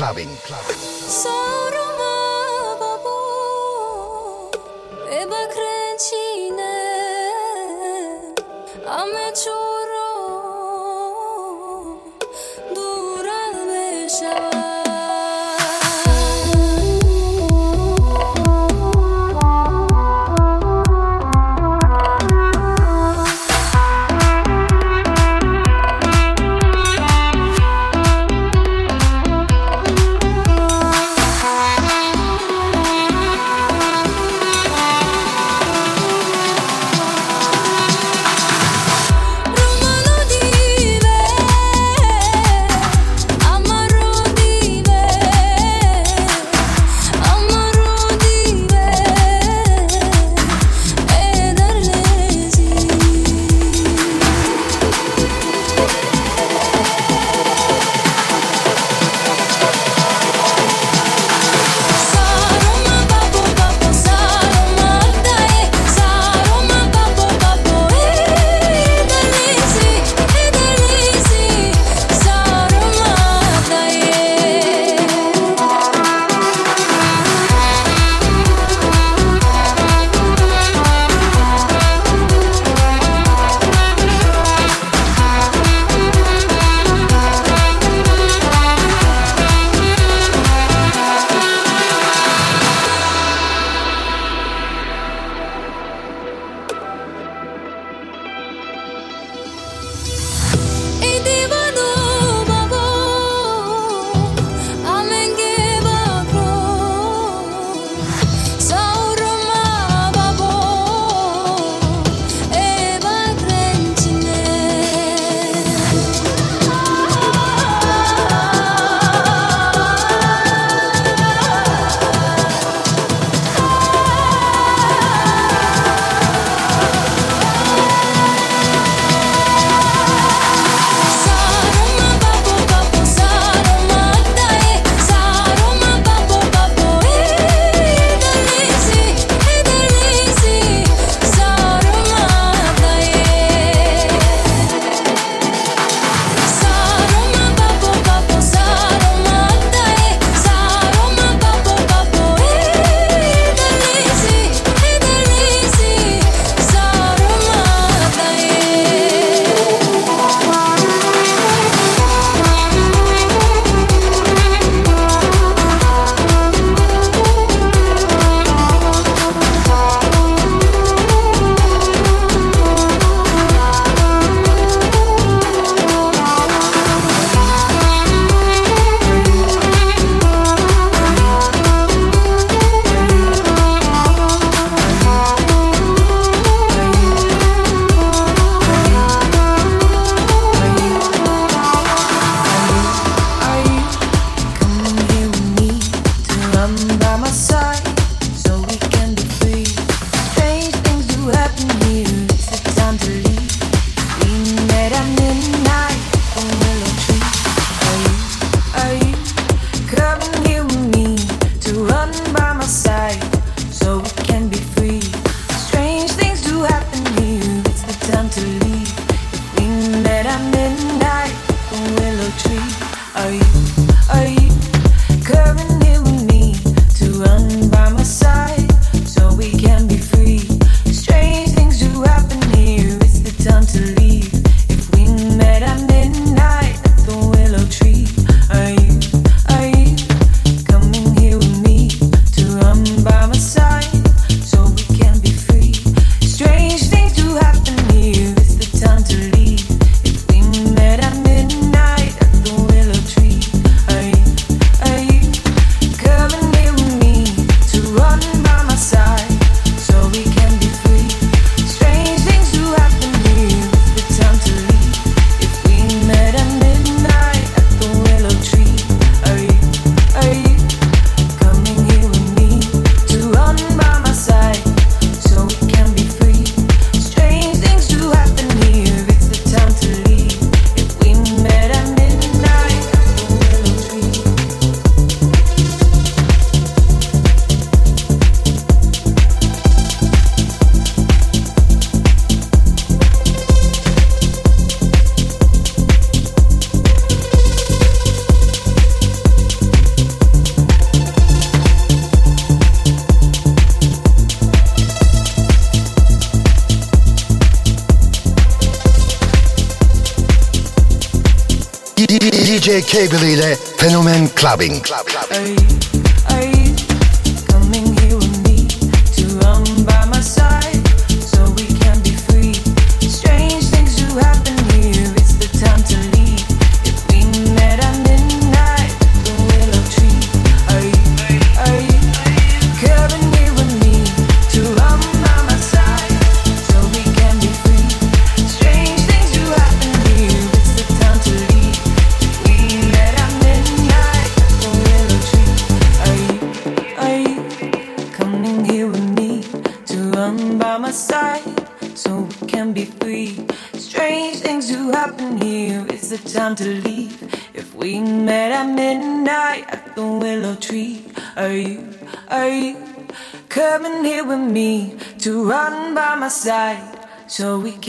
clubbing. clubbing.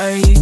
Are you?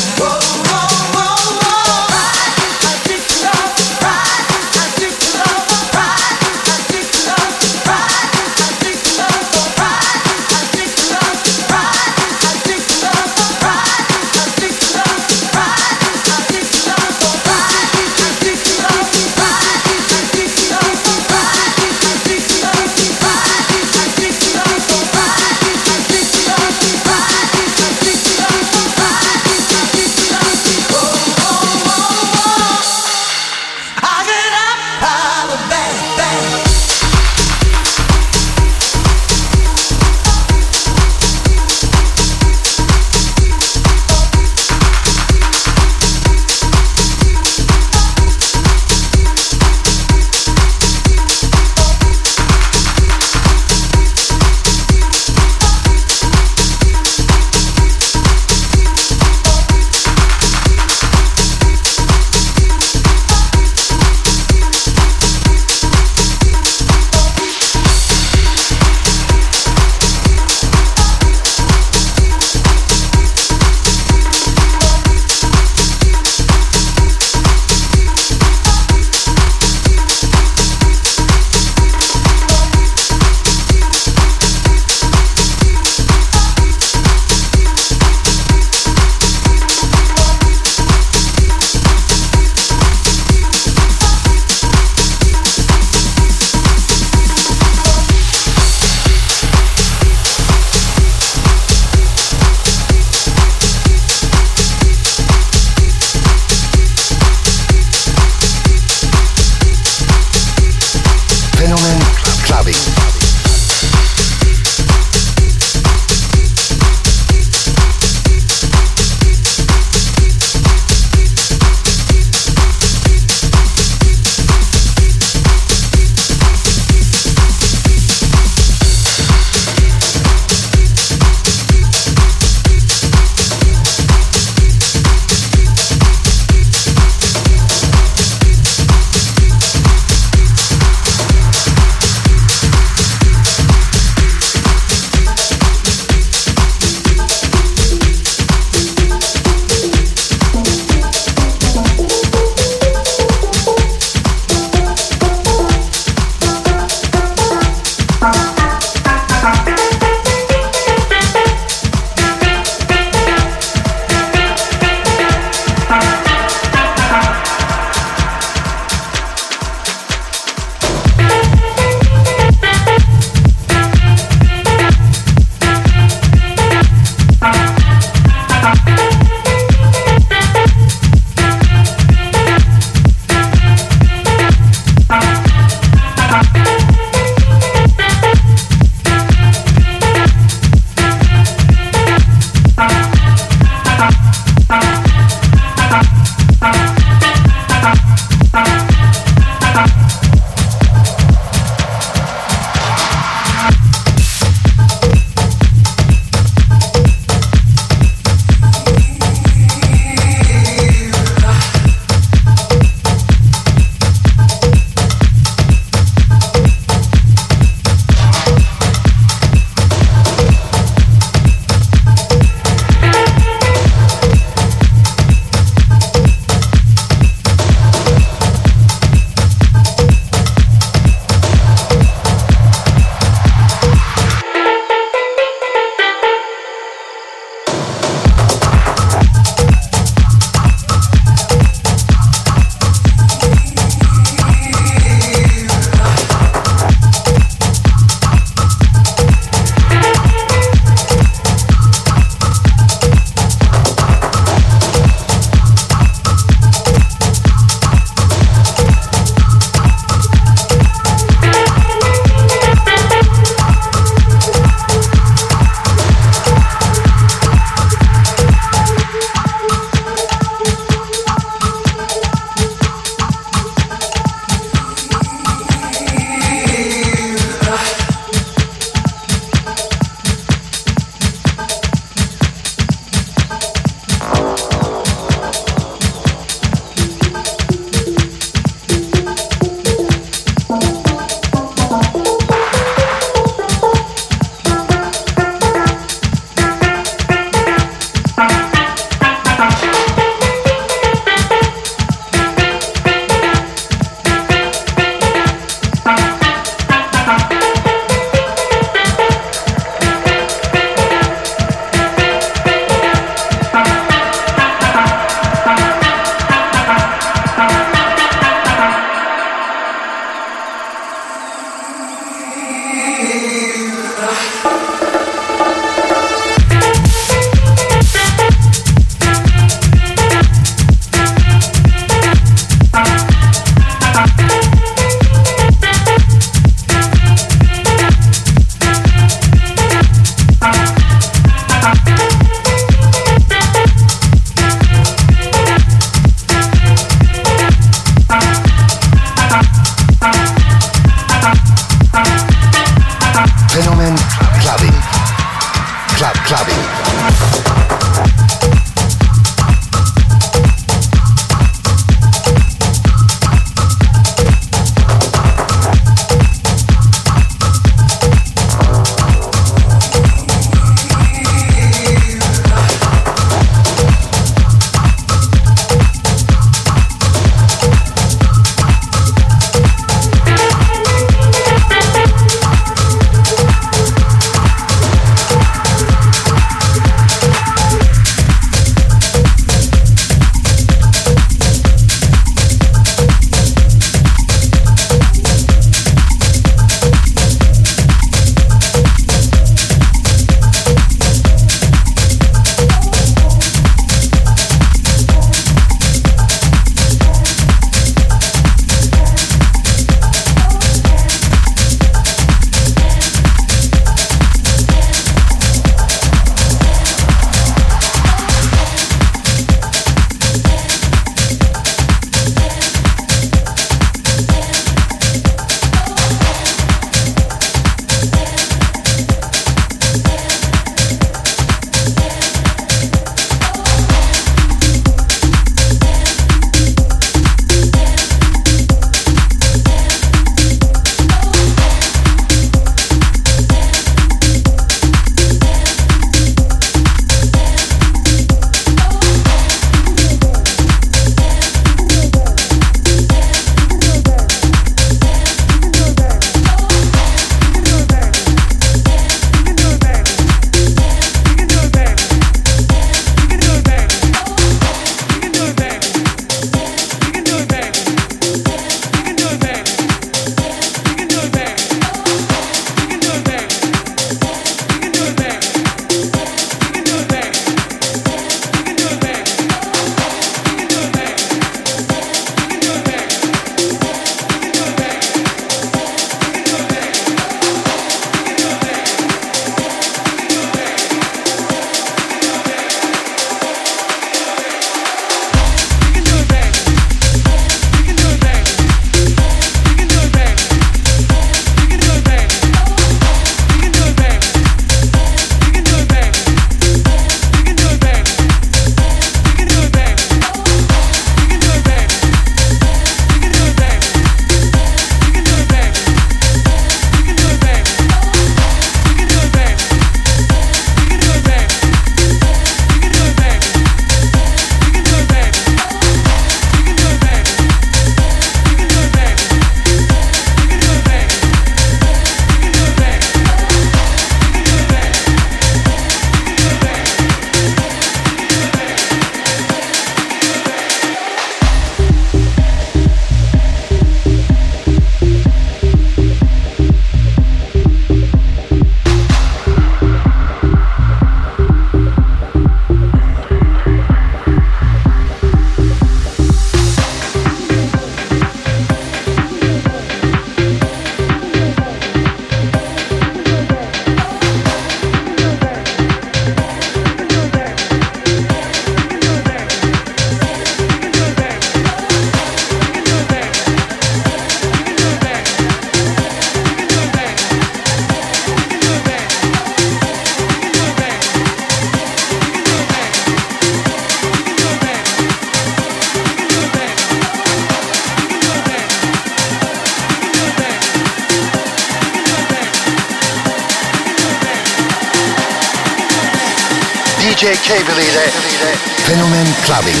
Fenomen Clubbing.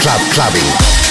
Club Clubbing.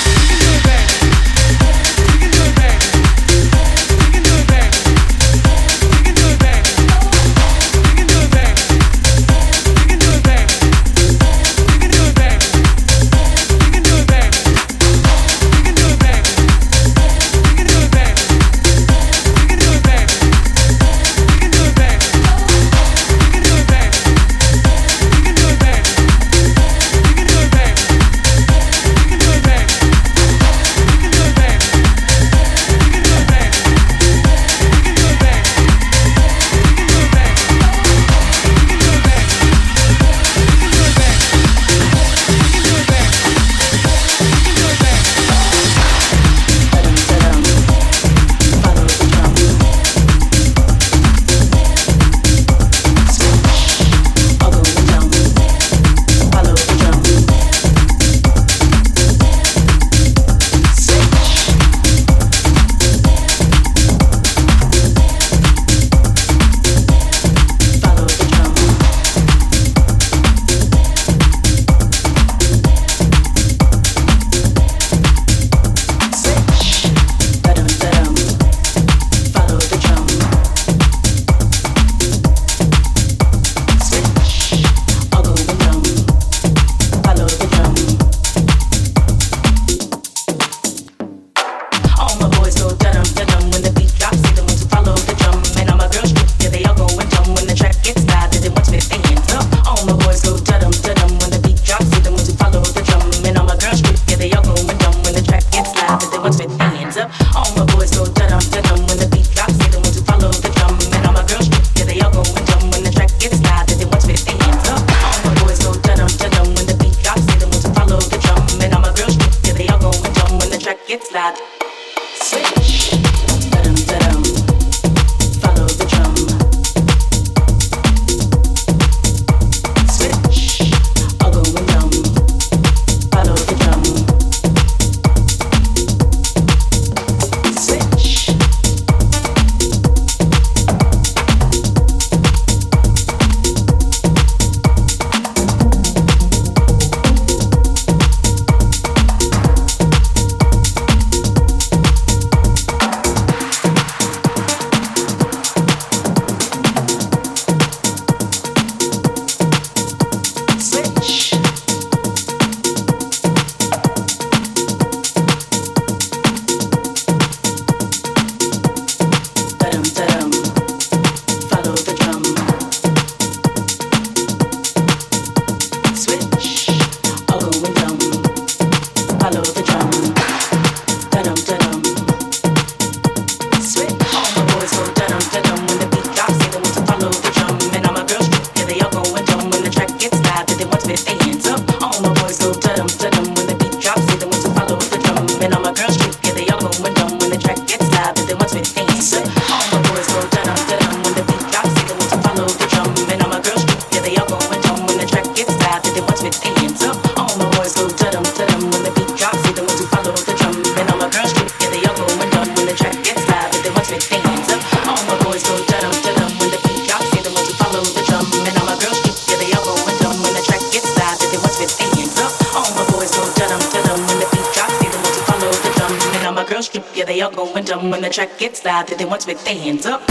track gets loud, then once with their hands up.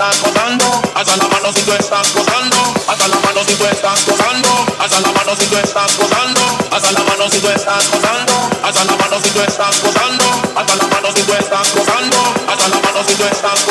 estás gozando, la mano si tú estás gozando, alza la mano si tú estás gozando, alza la mano si tú estás gozando, alza la mano si tú estás gozando, alza la mano si tú estás gozando, alza la mano si tú estás gozando, alza la mano si tú estás gozando.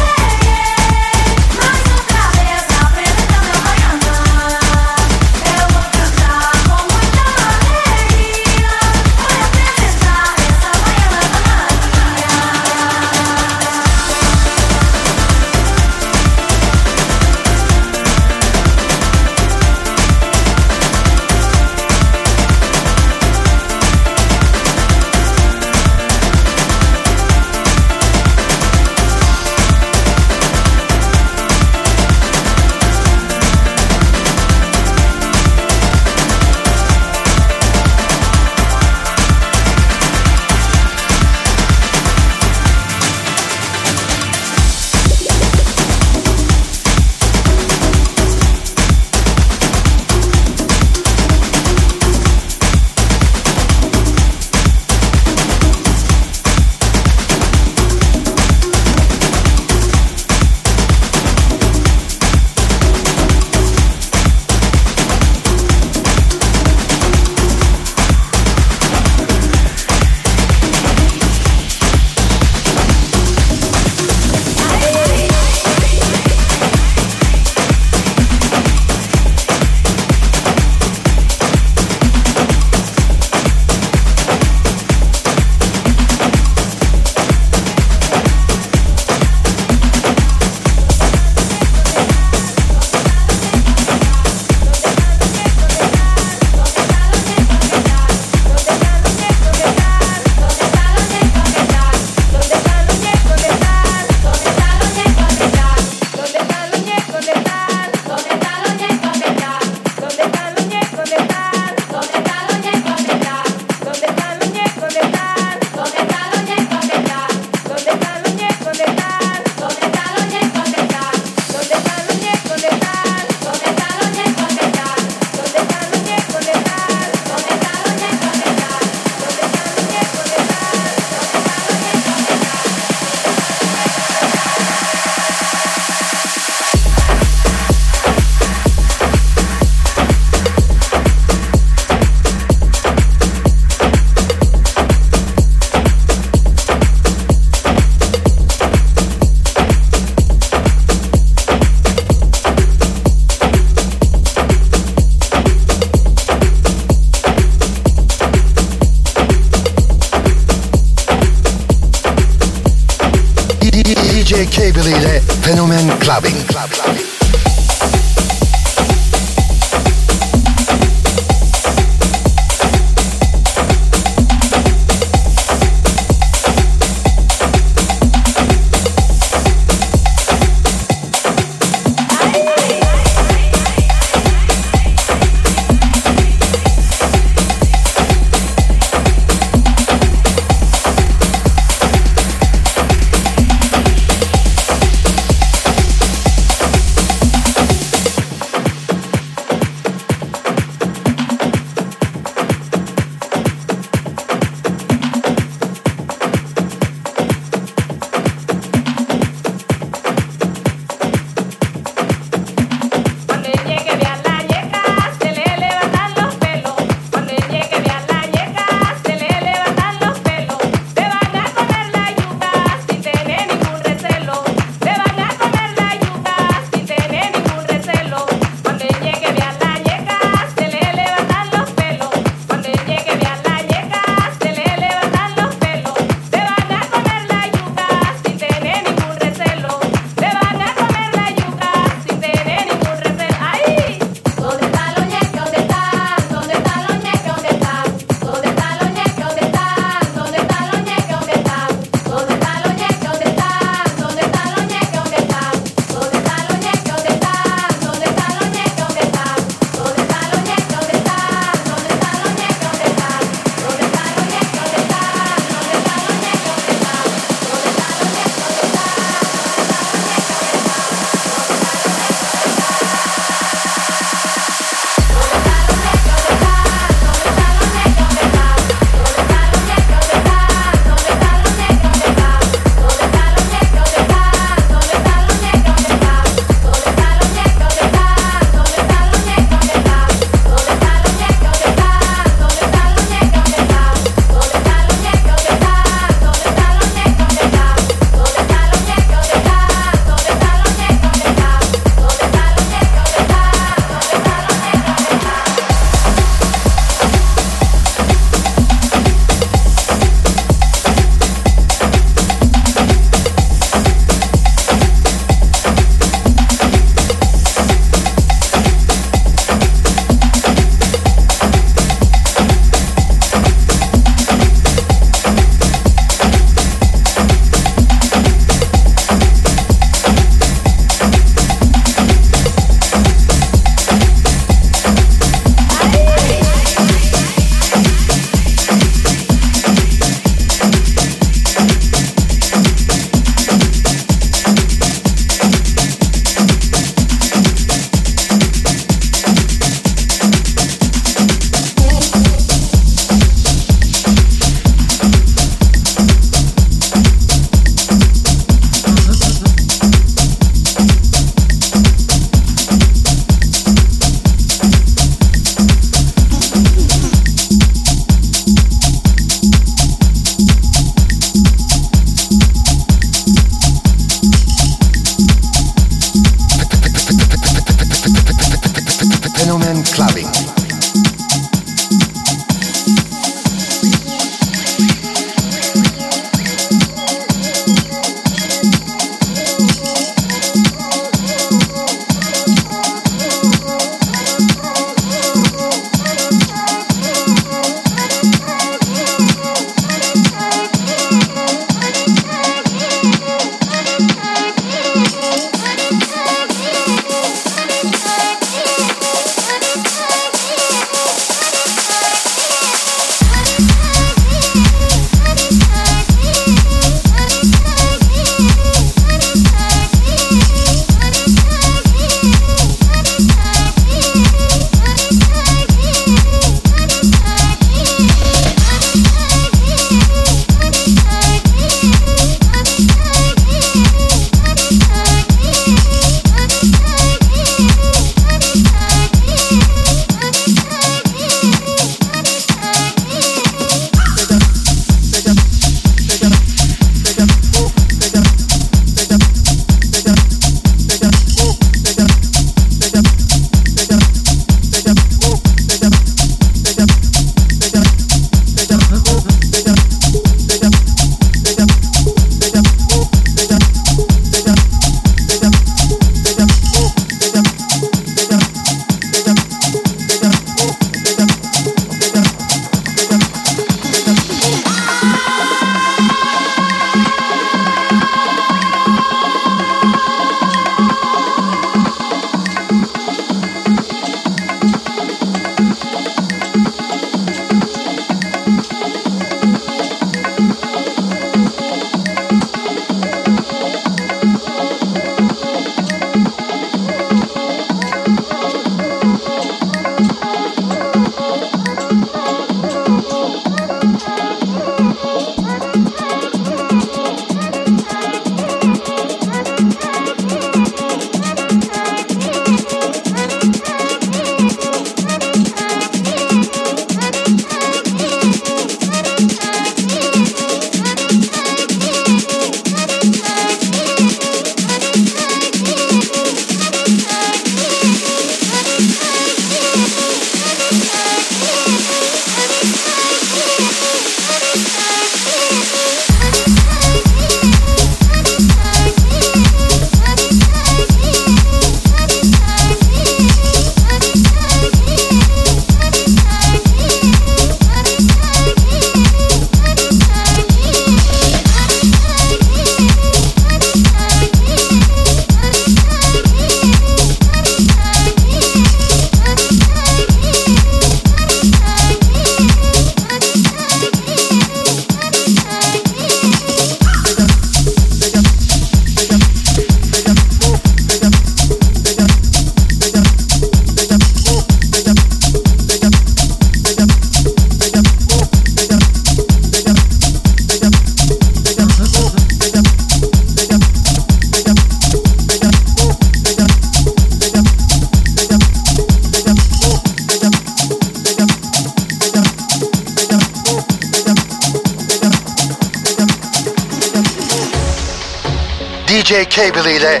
DJ Cable ile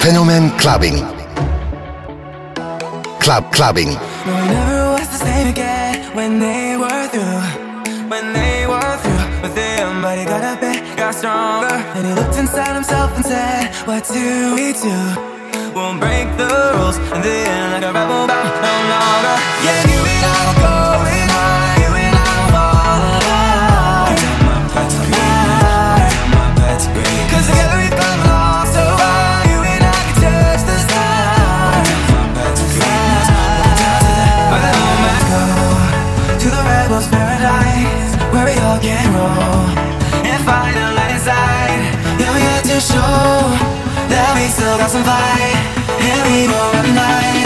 Fenomen Clubbing. Club Clubbing. Never was the same again when they were through. When they were through with him, but he got up and got stronger. And he looked inside himself and said, What do we do? We'll break the rules, and then like a rebel bound no longer. Yeah, you and I will all can roll and find a light inside. We had to show that we still got some fight, and we go all night.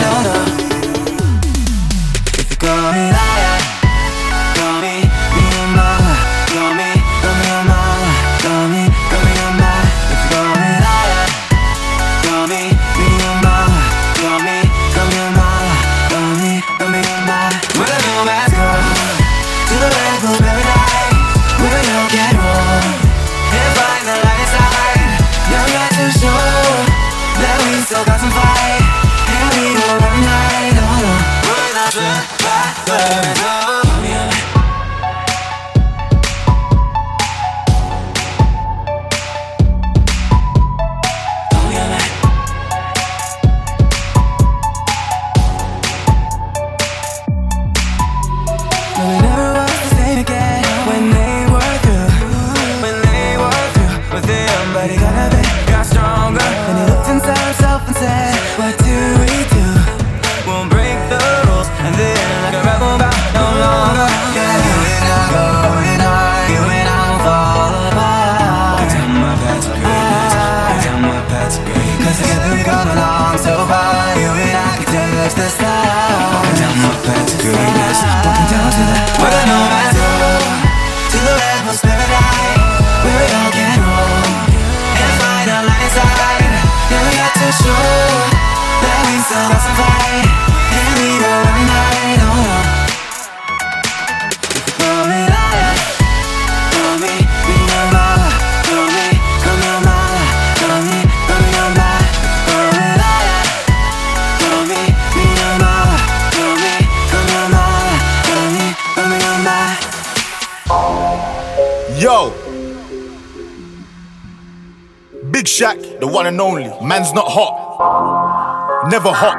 Man's not hot. Never hot.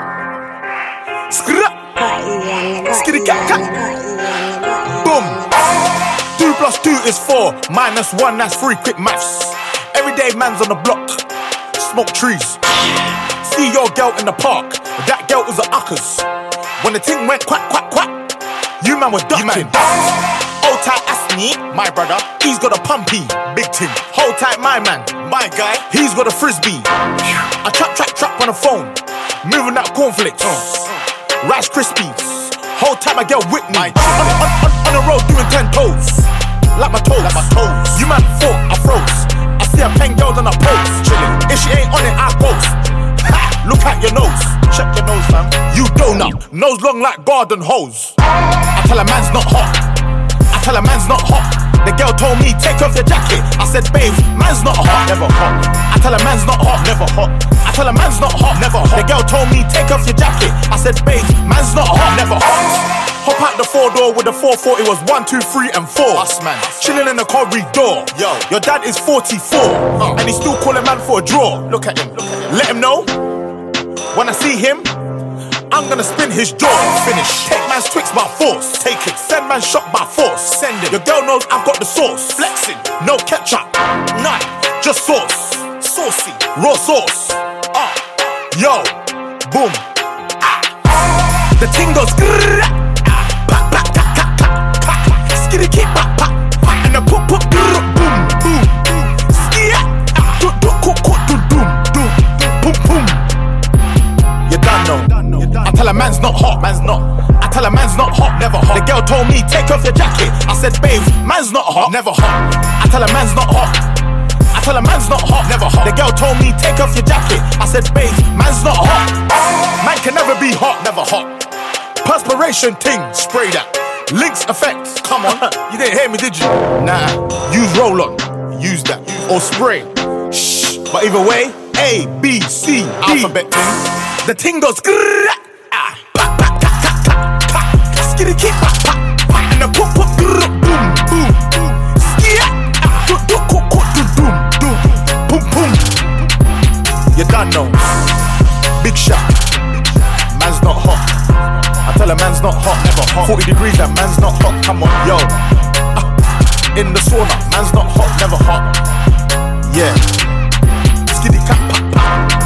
Skra. Skitty cat cat. Boom. Two plus two is four. Minus one, that's three. Quick maths. Everyday man's on the block. Smoke trees. See your girl in the park. That girl was a uckers. When the ting went quack, quack, quack. You man was ducking. Hold tight, Asni, my brother. He's got a pumpy, big ting. Hold tight, my man, my guy. He's got a frisbee. I trap, trap, trap on the phone. Moving that cornflakes. Rice Krispies. Hold tight, my girl Whitney. On, on, on, on the road doing ten toes. Like my toes. Like my toes. You man thought I froze. I see a pen girls on a post. Chilling. If she ain't on it, I post. Ha! Look at your nose. Check your nose, fam. You donut. Nose long like garden hose. I tell a man's not hot. I tell a man's not hot. The girl told me, take off your jacket. I said, babe, man's not hot. Never hot. I tell a man's not hot. Never hot. I tell a man's not hot. Never hot. The girl told me, take off your jacket. I said, babe, man's not hot. Never hot. Hop out the four door with the 440 was one, two, three, and four. Us man. Chilling in the corridor. Yo. Your dad is 44. And he's still calling man for a draw. Look at him. Look at him. Let him know. When I see him, I'm gonna spin his jaw. Finish. Take man's twix by force. Take it. Send man shot by force. Send it. Your girl knows I've got the sauce. Flexing. No ketchup. None. Just sauce. Saucy. Raw sauce. Ah. Yo. Boom. Ah. The ting goes. Skitty pa, pa. And the put, grrrr, I tell a man's not hot, man's not. I tell a man's not hot, never hot. The girl told me, take off your jacket. I said, babe, man's not hot, never hot. I tell a man's not hot. I tell a man's not hot, never hot. The girl told me, take off your jacket. I said, babe, man's not hot. Man can never be hot, never hot. Perspiration ting, spray that. Lynx effects, come on. you didn't hear me, did you? Nah, use roll on, use that. Or spray. Shh, But either way, A, B, C, D. Alphabet thing. The ting goes grrrr, Skitty kick, pa, pa, pa. And the pop, pop, boom, boom, boom. Skia, ah, do, do, ko, ko, do, doom, doom. Boom, boom. You done know. Big shot. Man's not hot. I tell a man's not hot, never hot. 40 degrees, that man's not hot. Come on, yo. Ah, in the sauna, man's not hot, never hot. Yeah. Skitty cat, pa, pa.